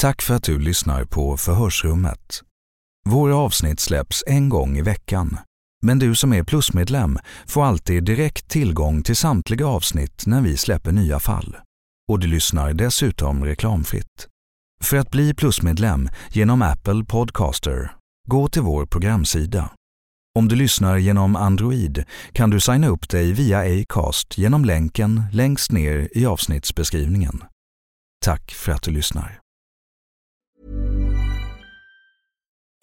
Tack för att du lyssnar på Förhörsrummet. Våra avsnitt släpps en gång i veckan. Men du som är plusmedlem får alltid direkt tillgång till samtliga avsnitt när vi släpper nya fall. Och du lyssnar dessutom reklamfritt. För att bli plusmedlem genom Apple Podcaster, gå till vår programsida. Om du lyssnar genom Android kan du signa upp dig via Acast genom länken längst ner i avsnittsbeskrivningen. Tack för att du lyssnar.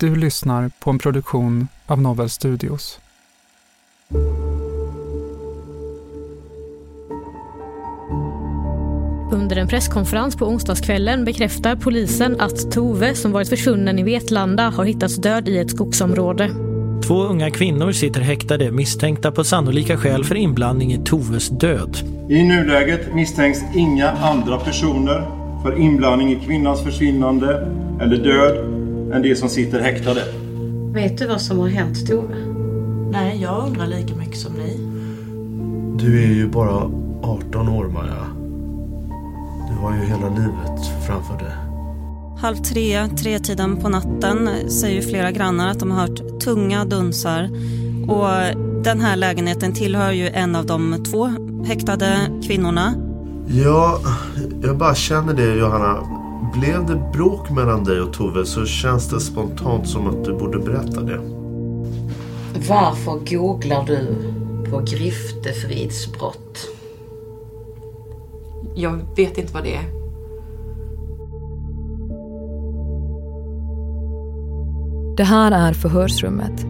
Du lyssnar på en produktion av Novel Studios. Under en presskonferens på onsdagskvällen bekräftar polisen att Tove, som varit försvunnen i Vetlanda, har hittats död i ett skogsområde. Två unga kvinnor sitter häktade misstänkta på sannolika skäl för inblandning i Toves död. I nuläget misstänks inga andra personer för inblandning i kvinnans försvinnande eller död än de som sitter häktade. Vet du vad som har hänt Tove? Nej, jag undrar lika mycket som ni. Du är ju bara 18 år Maja. Du har ju hela livet framför dig. Halv tre, tretiden på natten säger flera grannar att de har hört tunga dunsar. Och den här lägenheten tillhör ju en av de två häktade kvinnorna. Ja, jag bara känner det Johanna. Blev det bråk mellan dig och Tove så känns det spontant som att du borde berätta det. Varför googlar du på griftefridsbrott? Jag vet inte vad det är. Det här är Förhörsrummet.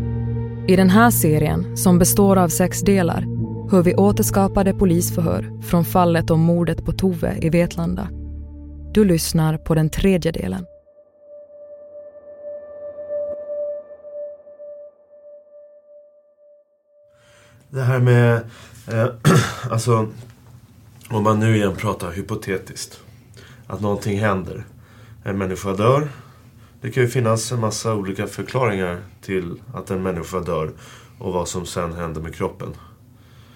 I den här serien, som består av sex delar, hör vi återskapade polisförhör från fallet om mordet på Tove i Vetlanda. Du lyssnar på den tredje delen. Det här med, eh, alltså, om man nu igen pratar hypotetiskt. Att någonting händer. En människa dör. Det kan ju finnas en massa olika förklaringar till att en människa dör och vad som sen händer med kroppen.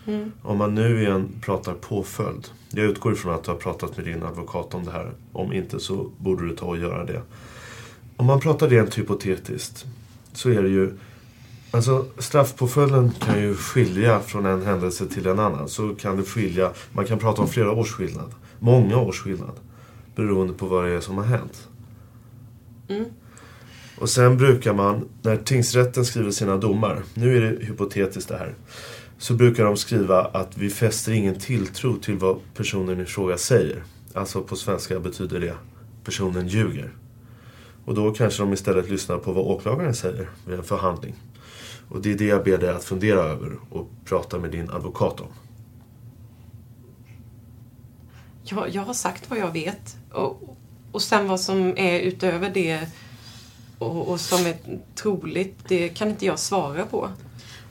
Mm. Om man nu igen pratar påföljd. Jag utgår ifrån att du har pratat med din advokat om det här. Om inte så borde du ta och göra det. Om man pratar rent hypotetiskt så är det ju Alltså straffpåföljden kan ju skilja från en händelse till en annan. Så kan det skilja, man kan prata om flera års skillnad. Många års skillnad. Beroende på vad det är som har hänt. Mm. Och sen brukar man, när tingsrätten skriver sina domar, nu är det hypotetiskt det här. Så brukar de skriva att vi fäster ingen tilltro till vad personen i fråga säger. Alltså på svenska betyder det personen ljuger. Och då kanske de istället lyssnar på vad åklagaren säger vid en förhandling. Och det är det jag ber dig att fundera över och prata med din advokat om. Jag, jag har sagt vad jag vet. Och, och sen vad som är utöver det och, och som är troligt, det kan inte jag svara på.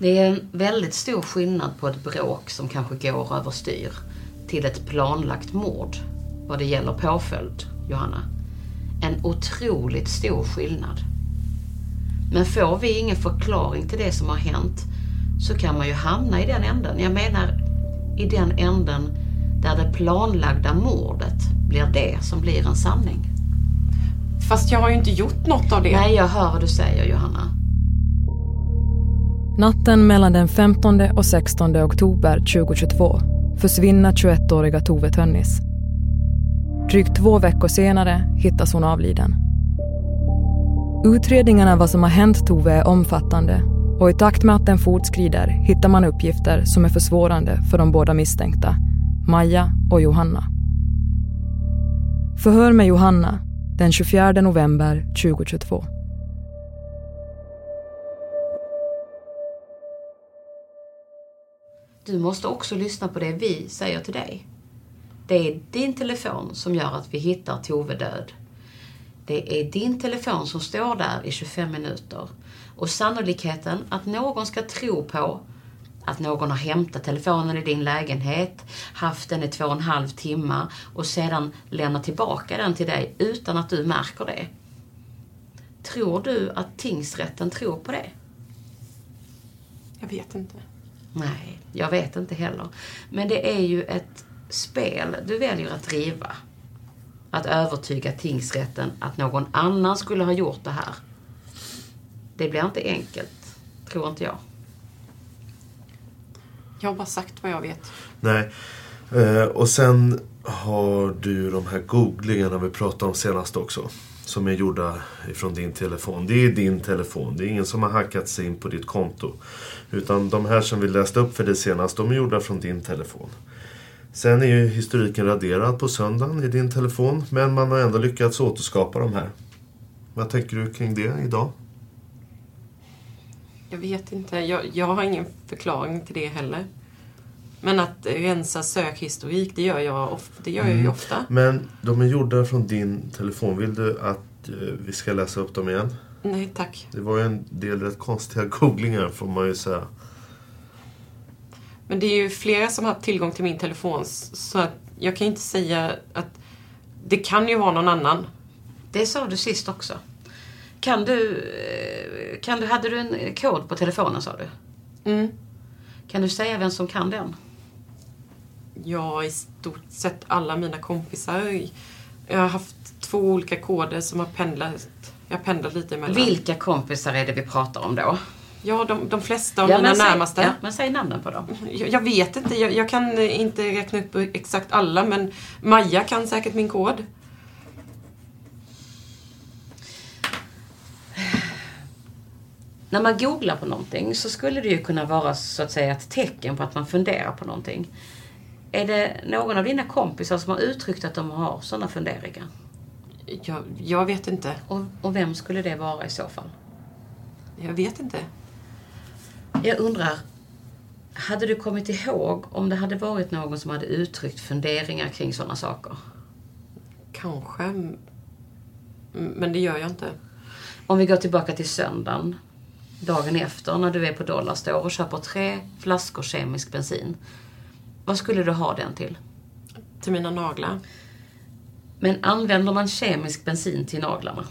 Det är en väldigt stor skillnad på ett bråk som kanske går överstyr till ett planlagt mord vad det gäller påföljd, Johanna. En otroligt stor skillnad. Men får vi ingen förklaring till det som har hänt så kan man ju hamna i den änden. Jag menar i den änden där det planlagda mordet blir det som blir en sanning. Fast jag har ju inte gjort något av det. Nej, jag hör vad du säger Johanna. Natten mellan den 15 och 16 oktober 2022 försvinner 21-åriga Tove Tönnis. Drygt två veckor senare hittas hon avliden. Utredningarna vad som har hänt Tove är omfattande och i takt med att den fortskrider hittar man uppgifter som är försvårande för de båda misstänkta, Maja och Johanna. Förhör med Johanna den 24 november 2022. Du måste också lyssna på det vi säger till dig. Det är din telefon som gör att vi hittar Tove död. Det är din telefon som står där i 25 minuter. Och sannolikheten att någon ska tro på att någon har hämtat telefonen i din lägenhet, haft den i två och en halv timme och sedan lämnat tillbaka den till dig utan att du märker det. Tror du att tingsrätten tror på det? Jag vet inte. Nej, jag vet inte heller. Men det är ju ett spel du väljer att driva. Att övertyga tingsrätten att någon annan skulle ha gjort det här. Det blir inte enkelt, tror inte jag. Jag har bara sagt vad jag vet. Nej. Eh, och sen har du de här googlingarna vi pratade om senast också. Som är gjorda ifrån din telefon. Det är din telefon. Det är ingen som har hackat sig in på ditt konto. Utan de här som vi läste upp för dig senast, de är gjorda från din telefon. Sen är ju historiken raderad på söndagen i din telefon. Men man har ändå lyckats återskapa de här. Vad tänker du kring det idag? Jag vet inte. Jag, jag har ingen förklaring till det heller. Men att rensa sökhistorik, det gör jag, of, det gör jag ju Mm. ofta. Men de är gjorda från din telefon. Vill du att eh, vi ska läsa upp dem igen? Nej, tack. Det var ju en del rätt konstiga googlingar får man ju säga. Men det är ju flera som har haft tillgång till min telefon så att jag kan inte säga att det kan ju vara någon annan. Det sa du sist också. Kan du, eh, kan du, hade du en kod på telefonen sa du? Mm. Kan du säga vem som kan den? Ja, i stort sett alla mina kompisar. Jag har haft två olika koder som har pendlat. Jag pendlat lite emellan. Vilka kompisar är det vi pratar om då? Ja, de, de flesta av Ja, mina säg- närmaste. ja, men säg namnen på dem. Jag, jag vet inte. Jag, jag kan inte räkna upp exakt alla, men Maja kan säkert min kod. När man googlar på någonting så skulle det ju kunna vara så att säga ett tecken på att man funderar på någonting. Är det någon av dina kompisar som har uttryckt att de har sådana funderingar? Jag, jag vet inte. Och, och vem skulle det vara i så fall? Jag vet inte. Jag undrar, hade du kommit ihåg om det hade varit någon som hade uttryckt funderingar kring sådana saker? Kanske. Men det gör jag inte. Om vi går tillbaka till söndagen, dagen efter, när du är på Dollarstore och köper tre flaskor kemisk bensin. Vad skulle du ha den till? Till mina naglar. Men använder man kemisk bensin till naglarna?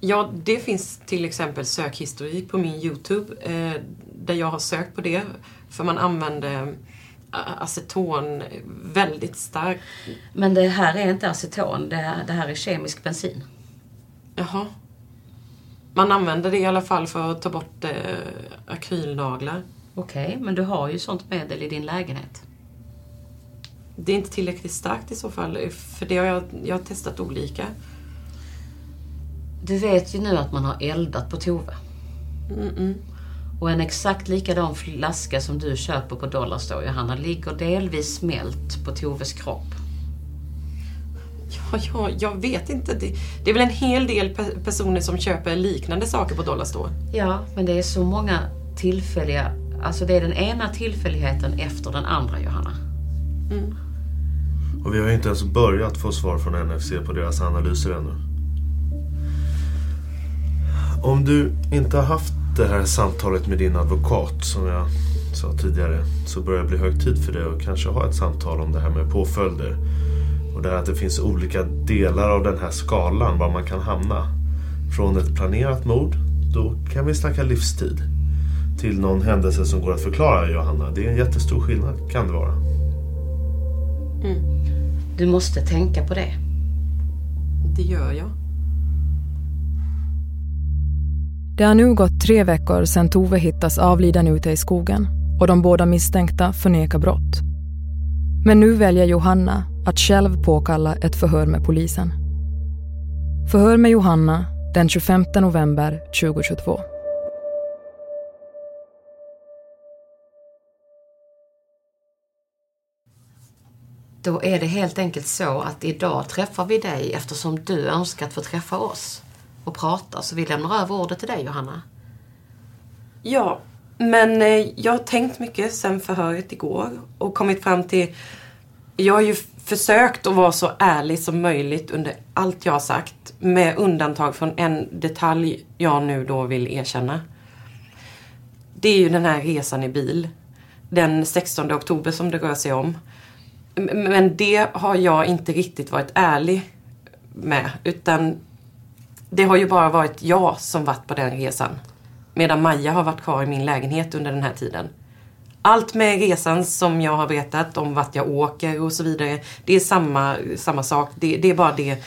Ja, det finns till exempel sökhistorik på min Youtube eh, där jag har sökt på det. För man använder eh, aceton väldigt starkt. Men det här är inte aceton, det här, det här är kemisk bensin. Jaha. Man använder det i alla fall för att ta bort eh, akrylnaglar. Okej, men du har ju sånt medel i din lägenhet. Det är inte tillräckligt starkt i så fall. För det har jag, jag har testat olika. Du vet ju nu att man har eldat på Tove. Mm-mm. Och en exakt likadan flaska som du köper på Dollarstore, Johanna, ligger delvis smält på Toves kropp. Ja, ja, jag vet inte. Det, det är väl en hel del pe- personer som köper liknande saker på Dollarstore. Ja, men det är så många tillfälliga... Alltså det är den ena tillfälligheten efter den andra, Johanna. Mm. Och vi har ju inte ens börjat få svar från NFC på deras analyser ännu. Om du inte har haft det här samtalet med din advokat som jag sa tidigare så börjar det bli hög tid för dig att kanske ha ett samtal om det här med påföljder. Och det här att det finns olika delar av den här skalan var man kan hamna. Från ett planerat mord, då kan vi snacka livstid. Till någon händelse som går att förklara Johanna. Det är en jättestor skillnad kan det vara. Mm. Du måste tänka på det. Det gör jag. Det har nu gått tre veckor sedan Tove hittas avliden ute i skogen och de båda misstänkta förnekar brott. Men nu väljer Johanna att själv påkalla ett förhör med polisen. Förhör med Johanna den 25 november 2022. Då är det helt enkelt så att idag träffar vi dig eftersom du önskat få träffa oss och prata. Så vi lämnar över ordet till dig Johanna. Ja, men eh, jag har tänkt mycket sen förhöret igår och kommit fram till... Jag har ju försökt att vara så ärlig som möjligt under allt jag har sagt. Med undantag från en detalj jag nu då vill erkänna. Det är ju den här resan i bil. Den 16 oktober som det rör sig om. Men det har jag inte riktigt varit ärlig med. Utan det har ju bara varit jag som varit på den resan. Medan Maja har varit kvar i min lägenhet under den här tiden. Allt med resan som jag har berättat om vart jag åker och så vidare. Det är samma, samma sak. Det, det är bara det.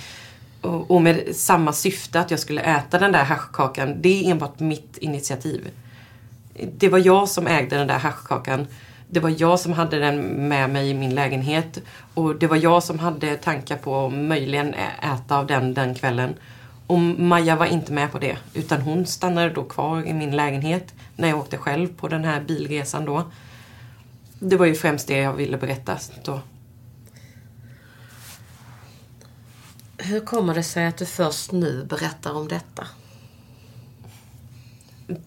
Och, och med samma syfte att jag skulle äta den där haschkakan. Det är enbart mitt initiativ. Det var jag som ägde den där haschkakan. Det var jag som hade den med mig i min lägenhet. Och det var jag som hade tankar på att möjligen äta av den den kvällen. Och Maja var inte med på det. Utan hon stannade då kvar i min lägenhet när jag åkte själv på den här bilresan då. Det var ju främst det jag ville berätta då. Hur kommer det sig att du först nu berättar om detta?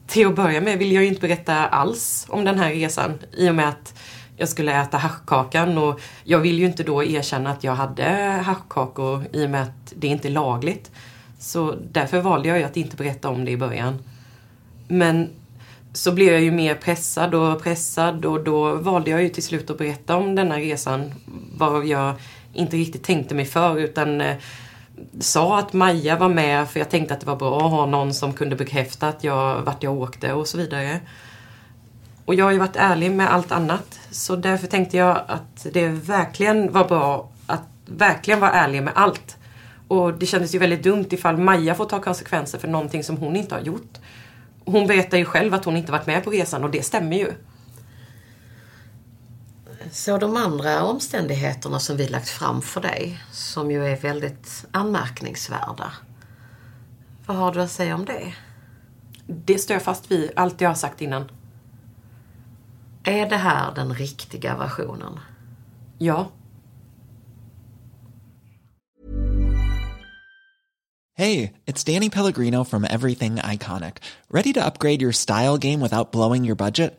Till att börja med vill jag ju inte berätta alls om den här resan i och med att jag skulle äta haschkakan och jag vill ju inte då erkänna att jag hade haschkakor i och med att det inte är lagligt. Så därför valde jag ju att inte berätta om det i början. Men så blev jag ju mer pressad och pressad och då valde jag ju till slut att berätta om denna resan. Varav jag inte riktigt tänkte mig för utan eh, sa att Maja var med för jag tänkte att det var bra att ha någon som kunde bekräfta att jag, vart jag åkte och så vidare. Och jag har ju varit ärlig med allt annat. Så därför tänkte jag att det verkligen var bra att verkligen vara ärlig med allt. Och det kändes ju väldigt dumt ifall Maja får ta konsekvenser för någonting som hon inte har gjort. Hon berättar ju själv att hon inte varit med på resan och det stämmer ju. Så de andra omständigheterna som vi lagt fram för dig, som ju är väldigt anmärkningsvärda. Vad har du att säga om det? Det står jag fast vid, allt jag har sagt innan. Är det här den riktiga versionen? Ja. Hey, it's Danny Pellegrino from Everything Iconic. Ready to upgrade your style game without blowing your budget?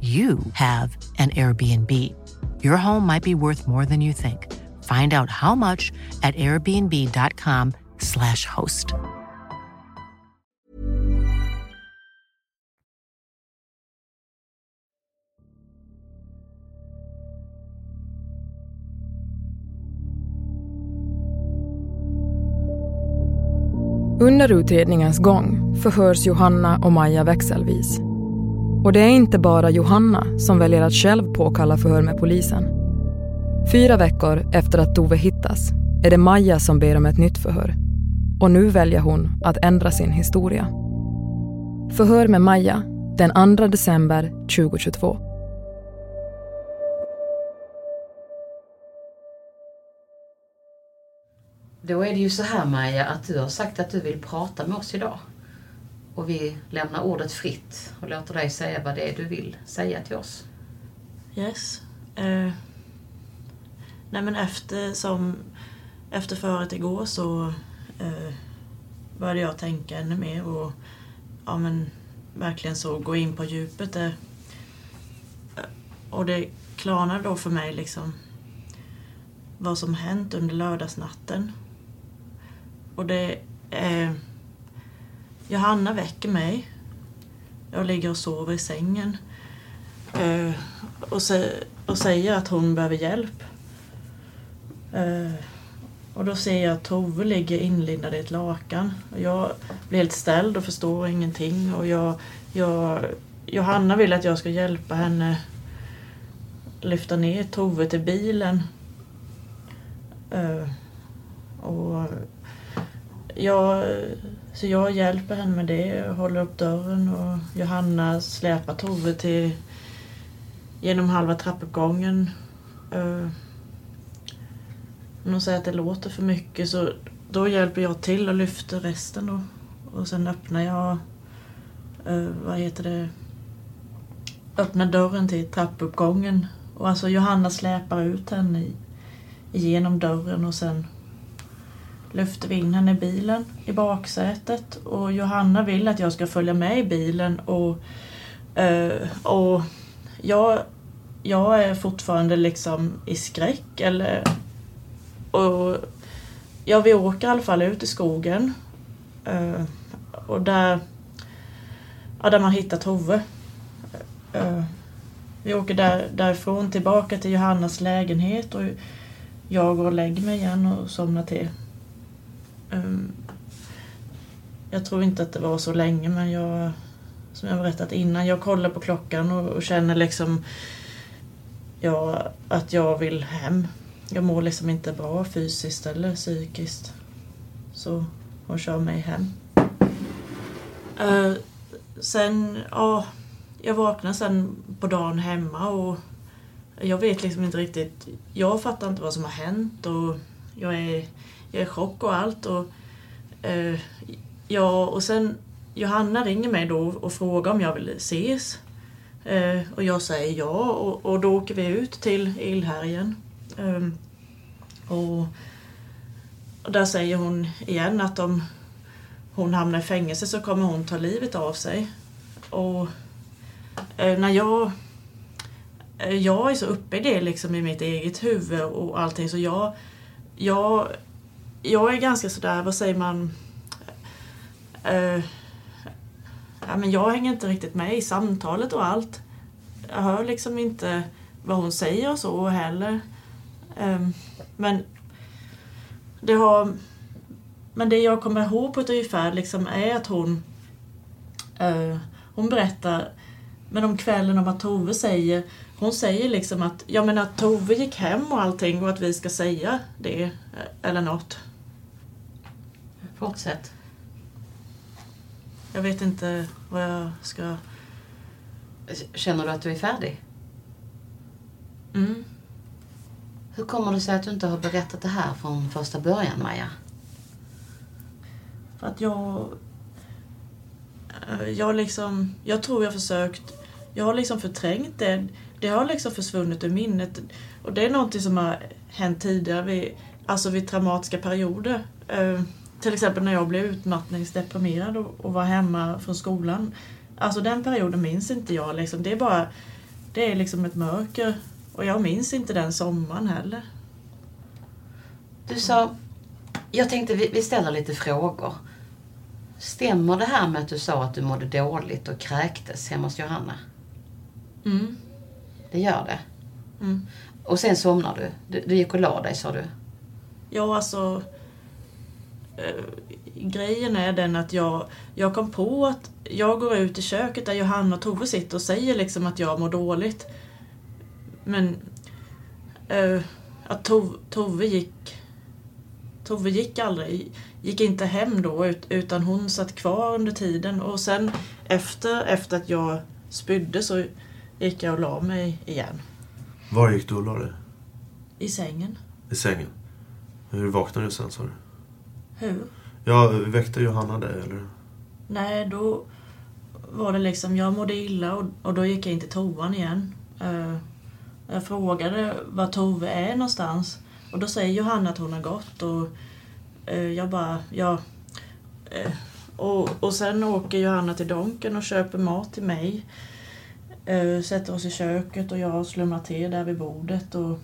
you have an Airbnb. Your home might be worth more than you think. Find out how much at airbnb.com/slash host. Under utredningens gång förhörs Johanna och Maja växelvis. Och det är inte bara Johanna som väljer att själv påkalla förhör med polisen. Fyra veckor efter att Tove hittas är det Maja som ber om ett nytt förhör. Och nu väljer hon att ändra sin historia. Förhör med Maja den 2 december 2022. Då är det ju så här Maja att du har sagt att du vill prata med oss idag. Och vi lämnar ordet fritt och låter dig säga vad det är du vill säga till oss. Yes. Eh, nej men efter, som, efter förhöret igår så eh, började jag tänka ännu mer och ja, men, verkligen så gå in på djupet. Där. Och det klarnade då för mig liksom vad som hänt under lördagsnatten. Och det eh, Johanna väcker mig. Jag ligger och sover i sängen. Eh, och, och säger att hon behöver hjälp. Eh, och då ser jag att Tove ligger inlindad i ett lakan. Och jag blir helt ställd och förstår ingenting. Och jag, jag, Johanna vill att jag ska hjälpa henne lyfta ner Tove till bilen. Eh, och jag, så jag hjälper henne med det håller upp dörren och Johanna släpar Tove till genom halva trappuppgången. Om hon säger att det låter för mycket så då hjälper jag till och lyfter resten då. Och sen öppnar jag, eh, vad heter det, öppnar dörren till trappuppgången. Och alltså Johanna släpar ut henne genom dörren och sen lyfter vi in henne i bilen i baksätet och Johanna vill att jag ska följa med i bilen och, eh, och jag, jag är fortfarande liksom i skräck eller och ja, vi åker i alla fall ut i skogen eh, och där, ja, där man hittar Tove. Eh, vi åker där, därifrån tillbaka till Johannas lägenhet och jag går och lägger mig igen och somnar till. Ehm, jag tror inte att det var så länge men jag, som jag berättat innan, jag kollar på klockan och, och känner liksom ja, att jag vill hem. Jag mår liksom inte bra fysiskt eller psykiskt. Så hon kör mig hem. Uh, sen, ja, jag vaknar sen på dagen hemma och jag vet liksom inte riktigt. Jag fattar inte vad som har hänt och jag är, jag är i chock och allt. Och, eh, ja, och sen Johanna ringer mig då och frågar om jag vill ses. Eh, och jag säger ja och, och då åker vi ut till Illhärjen. Eh, och, och där säger hon igen att om hon hamnar i fängelse så kommer hon ta livet av sig. Och eh, när jag eh, jag är så uppe i det liksom i mitt eget huvud och allting så jag, jag, jag är ganska sådär, vad säger man, uh, ja, men jag hänger inte riktigt med i samtalet och allt. Jag hör liksom inte vad hon säger och så heller. Um, men det har... Men det jag kommer ihåg på ett ungefär liksom är att hon... Uh, hon berättar, men om kvällen om att Tove säger... Hon säger liksom att, ja men att Tove gick hem och allting och att vi ska säga det, eh, eller något. Fortsätt. Jag vet inte vad jag ska... Känner du att du är färdig? Mm. Hur kommer det sig att du inte har berättat det här från första början, Maja? För att jag... Jag liksom... Jag tror jag försökt... Jag har liksom förträngt det. Det har liksom försvunnit ur minnet. Och det är någonting som har hänt tidigare vid, alltså vid traumatiska perioder. Till exempel när jag blev utmattningsdeprimerad och, och var hemma från skolan. Alltså den perioden minns inte jag. Liksom. Det är bara... Det är liksom ett mörker. Och jag minns inte den sommaren heller. Du sa... Jag tänkte vi, vi ställer lite frågor. Stämmer det här med att du sa att du mådde dåligt och kräktes hemma hos Johanna? Mm. Det gör det? Mm. Och sen somnar du? Du, du gick och la dig, sa du? Ja, alltså... Eh, grejen är den att jag, jag kom på att jag går ut i köket där Johanna och Tove sitter och säger liksom att jag mår dåligt. Men eh, att Tove, Tove gick... Tove gick aldrig, gick inte hem då ut, utan hon satt kvar under tiden och sen efter, efter att jag spydde så gick jag och la mig igen. Var gick du och la dig? I sängen. I sängen? Hur vaknade du sen sa du? Hur? Ja, väckte Johanna dig eller? Nej, då var det liksom, jag mådde illa och, och då gick jag in till toan igen. Eh, jag frågade var Tove är någonstans och då säger Johanna att hon har gått och eh, jag bara, ja. Eh, och, och sen åker Johanna till Donken och köper mat till mig. Sätter oss i köket och jag slumrar till där vid bordet och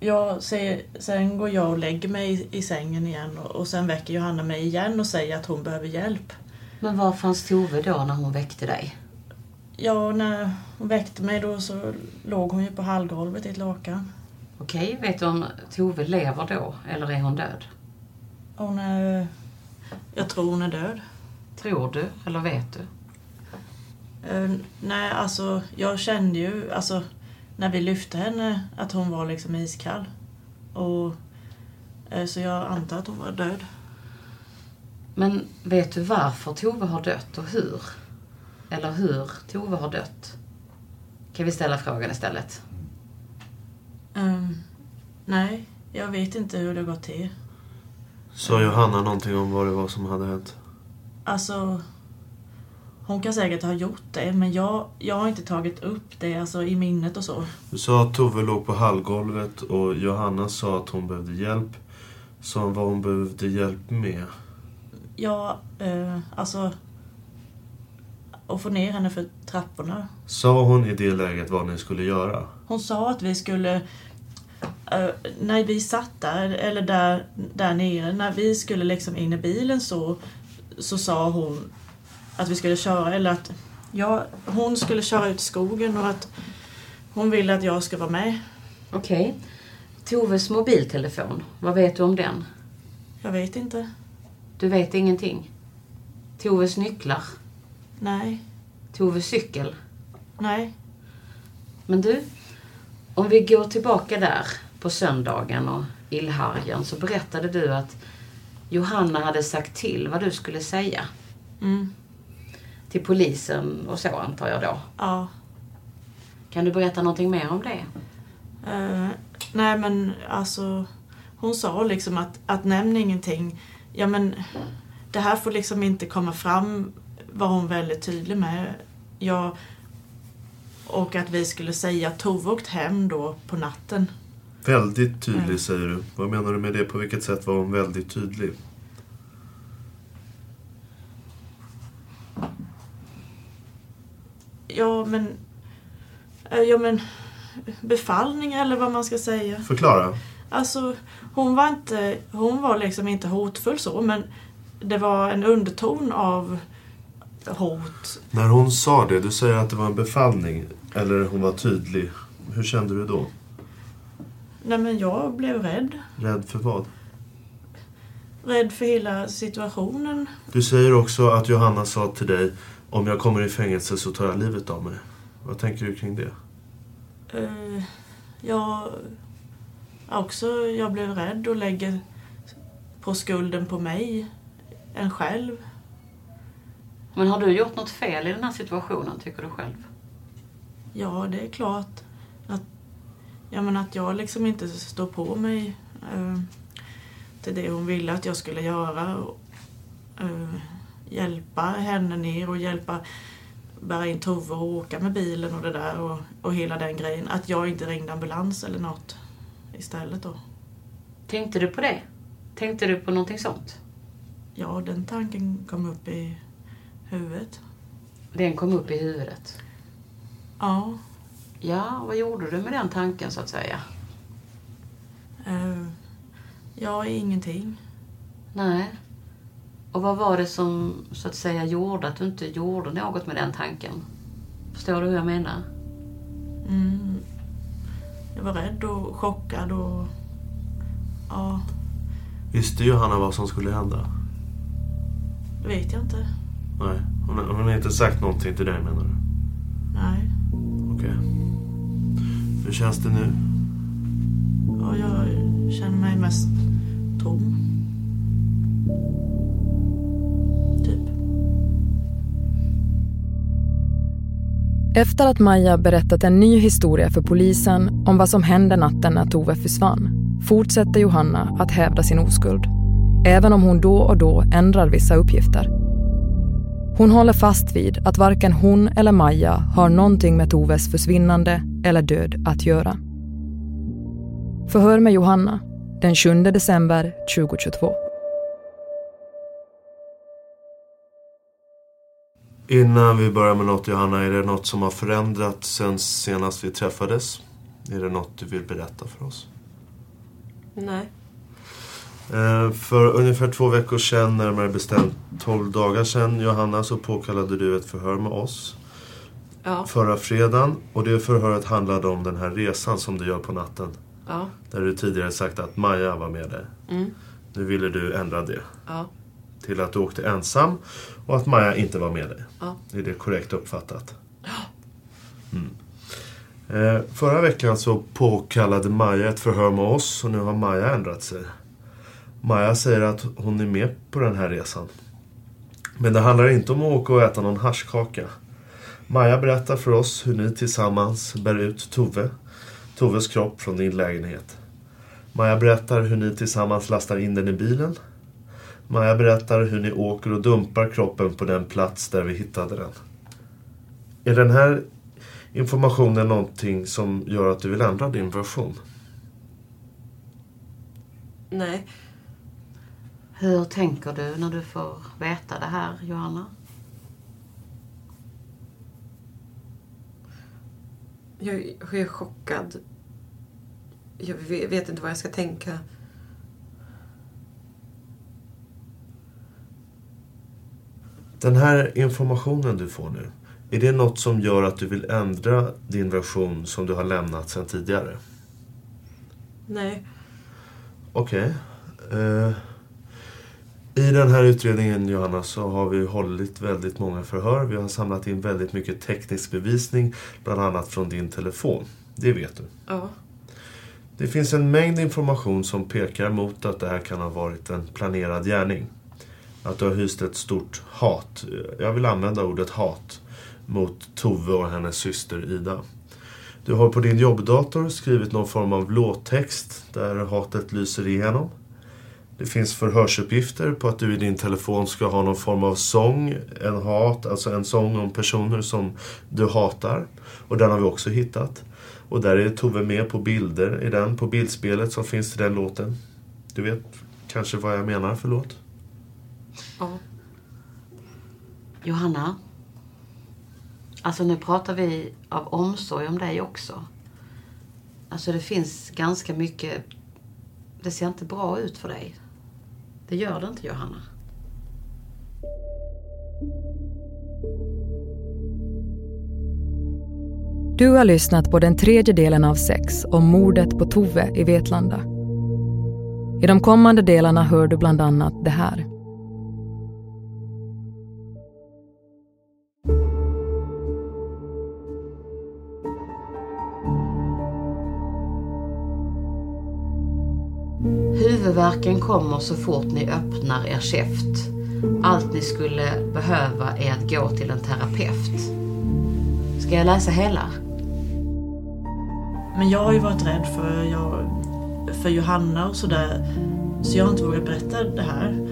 jag ser, sen går jag och lägger mig i, sängen igen och, och sen väcker Johanna mig igen och säger att hon behöver hjälp. Men var fanns Tove då när hon väckte dig? Ja, när hon väckte mig då så låg hon ju på hallgolvet i ett lakan. Okej, vet du om Tove lever då, eller är hon död? Hon är... Jag tror hon är död. Tror du, eller vet du? Eh, nej, alltså jag kände ju, alltså när vi lyfte henne, att hon var liksom iskall. Och, eh, så jag antar att hon var död. Men vet du varför Tove har dött och hur? Eller hur Tove har dött? Kan vi ställa frågan istället? Ehm, nej, jag vet inte hur det gått till. Sa Johanna någonting om vad det var som hade hänt? Alltså, hon kan säkert ha gjort det, men jag, jag har inte tagit upp det alltså, i minnet och så. Du sa att Tove låg på hallgolvet och Johanna sa att hon behövde hjälp. Sa hon vad hon behövde hjälp med? Ja, eh, alltså... Att få ner henne för trapporna. Sa hon i det läget vad ni skulle göra? Hon sa att vi skulle... eh, när vi satt där, eller där, där nere, när vi skulle liksom in i bilen så, så sa hon att vi skulle köra, eller att ja, hon skulle köra ut i skogen och att hon ville att jag skulle vara med. Okej. Toves mobiltelefon, vad vet du om den? Jag vet inte. Du vet ingenting? Toves nycklar? Nej. Toves cykel? Nej. Men du, om vi går tillbaka där på söndagen och illhargen så berättade du att Johanna hade sagt till vad du skulle säga. Mm. Till polisen och så antar jag då. Ja. Kan du berätta någonting mer om det? Eh, nej men alltså, hon sa liksom att, att nämn ingenting. Ja men det här får liksom inte komma fram, var hon väldigt tydlig med. Ja, och att vi skulle säga att Tove åkt hem då på natten. Väldigt tydlig Mm. säger du. Vad menar du med det? På vilket sätt var hon väldigt tydlig? Ja, men... eh, Ja, men... Befallning eller vad man ska säga. Förklara. Alltså, hon var inte... Hon var liksom inte hotfull så, men det var en underton av hot. När hon sa det, du säger att det var en befallning. Eller hon var tydlig. Hur kände du då? Nej, men jag blev rädd. Rädd för vad? Rädd för hela situationen. Du säger också att Johanna sa till dig om jag kommer i fängelse så tar jag livet av mig. Vad tänker du kring det? Eh, jag... Också, jag blev rädd och lägger på skulden på mig. En själv. Men har du gjort något fel i den här situationen, tycker du själv? Ja, det är klart att, ja, men att jag liksom inte står på mig eh, till det hon ville att jag skulle göra. Och, eh, hjälpa henne ner och hjälpa bära in Tove och åka med bilen och det där och, och hela den grejen. Att jag inte ringde ambulans eller något istället då. Tänkte du på det? Tänkte du på någonting sånt? Ja, den tanken kom upp i huvudet. Den kom upp i huvudet? Ja. Ja, vad gjorde du med den tanken så att säga? Eh, ja, ingenting. Nej. Och vad var det som så att säga gjorde att du inte gjorde något med den tanken? Förstår du hur jag menar? Mm. Jag var rädd och chockad och... Ja, Visste Johanna vad som skulle hända? det vet jag inte. Nej. Hon, hon har inte sagt någonting till dig menar du? Nej. Okej. Hur känns det nu? Ja, jag känner mig mest tom. Efter att Maja berättat en ny historia för polisen om vad som hände natten när Tove försvann fortsätter Johanna att hävda sin oskuld. Även om hon då och då ändrar vissa uppgifter. Hon håller fast vid att varken hon eller Maja har någonting med Toves försvinnande eller död att göra. Förhör med Johanna den 7 december 2022. Innan vi börjar med något Johanna, är det något som har förändrats sen senast vi träffades? Är det något du vill berätta för oss? Nej. Eh, För ungefär två veckor sedan, närmare bestämt 12 dagar sedan, Johanna, så påkallade du ett förhör med oss. Ja. Förra fredagen. Och det förhöret handlade om den här resan som du gör på natten. Ja. Där du tidigare sagt att Maja var med dig. Mm. Nu ville du ändra det. Ja. Till att du åkte ensam och att Maja inte var med dig. Ja. Är det korrekt uppfattat? Mm. Eh, förra veckan så påkallade Maja ett förhör med oss och nu har Maja ändrat sig. Maja säger att hon är med på den här resan. Men det handlar inte om att åka och äta någon haschkaka. Maja berättar för oss hur ni tillsammans bär ut Tove, Toves kropp från din lägenhet. Maja berättar hur ni tillsammans lastar in den i bilen. Maja berättar hur ni åker och dumpar kroppen på den plats där vi hittade den. Är den här informationen någonting som gör att du vill ändra din version? Nej. Hur tänker du när du får veta det här, Johanna? Jag, jag är chockad. Jag vet, vet inte vad jag ska tänka. Den här informationen du får nu, är det något som gör att du vill ändra din version som du har lämnat sedan tidigare? Nej. Okej. Eh, I den här utredningen, Johanna, så har vi hållit väldigt många förhör. Vi har samlat in väldigt mycket teknisk bevisning, bland annat från din telefon. Det vet du. Ja. Det finns en mängd information som pekar mot att det här kan ha varit en planerad gärning. Att du har hyst ett stort hat, jag vill använda ordet hat, mot Tove och hennes syster Ida. Du har på din jobbdator skrivit någon form av låttext där hatet lyser igenom. Det finns förhörsuppgifter på att du i din telefon ska ha någon form av sång, en hat, alltså en sång om personer som du hatar. Och den har vi också hittat. Och där är Tove med på bilder i den, på bildspelet som finns till den låten. Du vet kanske vad jag menar för låt? Ja. Johanna. Alltså nu pratar vi av omsorg om dig också. Alltså det finns ganska mycket... Det ser inte bra ut för dig. Det gör det inte, Johanna. Du har lyssnat på den tredje delen av sex om mordet på Tove i Vetlanda. I de kommande delarna hör du bland annat det här. Huvudvärken kommer så fort ni öppnar er käft. Allt ni skulle behöva är att gå till en terapeut. Ska jag läsa hela? Men jag har ju varit rädd för, jag, för Johanna och sådär. Så jag har inte vågat berätta det här.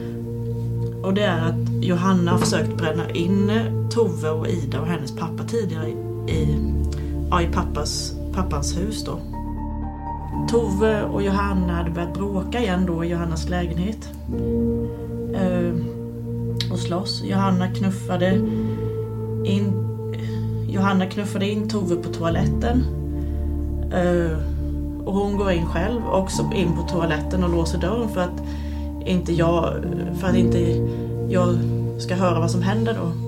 Och det är att Johanna har försökt bränna in Tove och Ida och hennes pappa tidigare i, ja, i pappas, pappans hus då. Tove och Johanna hade börjat bråka igen då i Johannas lägenhet. Eh, och slåss. Johanna knuffade in Johanna knuffade in Tove på toaletten. Eh, och hon går in själv också in på toaletten och låser dörren för att inte jag, för att inte jag ska höra vad som händer då.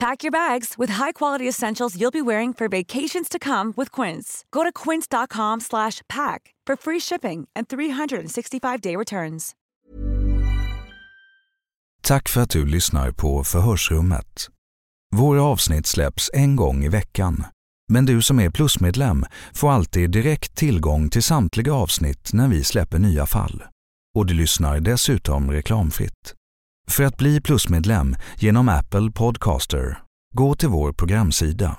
Pack your bags with high-quality essentials you'll be wearing for vacations to come with Quince. Go to quince.com/pack for free shipping and 365-day returns. Tack för att du lyssnar på Förhörsrummet. Våra avsnitt släpps en gång i veckan. Men du som är plusmedlem får alltid direkt tillgång till samtliga avsnitt när vi släpper nya fall. Och du lyssnar dessutom reklamfritt. För att bli plusmedlem genom Apple Podcaster, gå till vår programsida.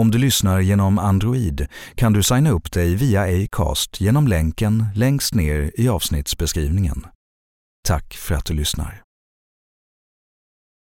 Om du lyssnar genom Android kan du signa upp dig via Acast genom länken längst ner i avsnittsbeskrivningen. Tack för att du lyssnar.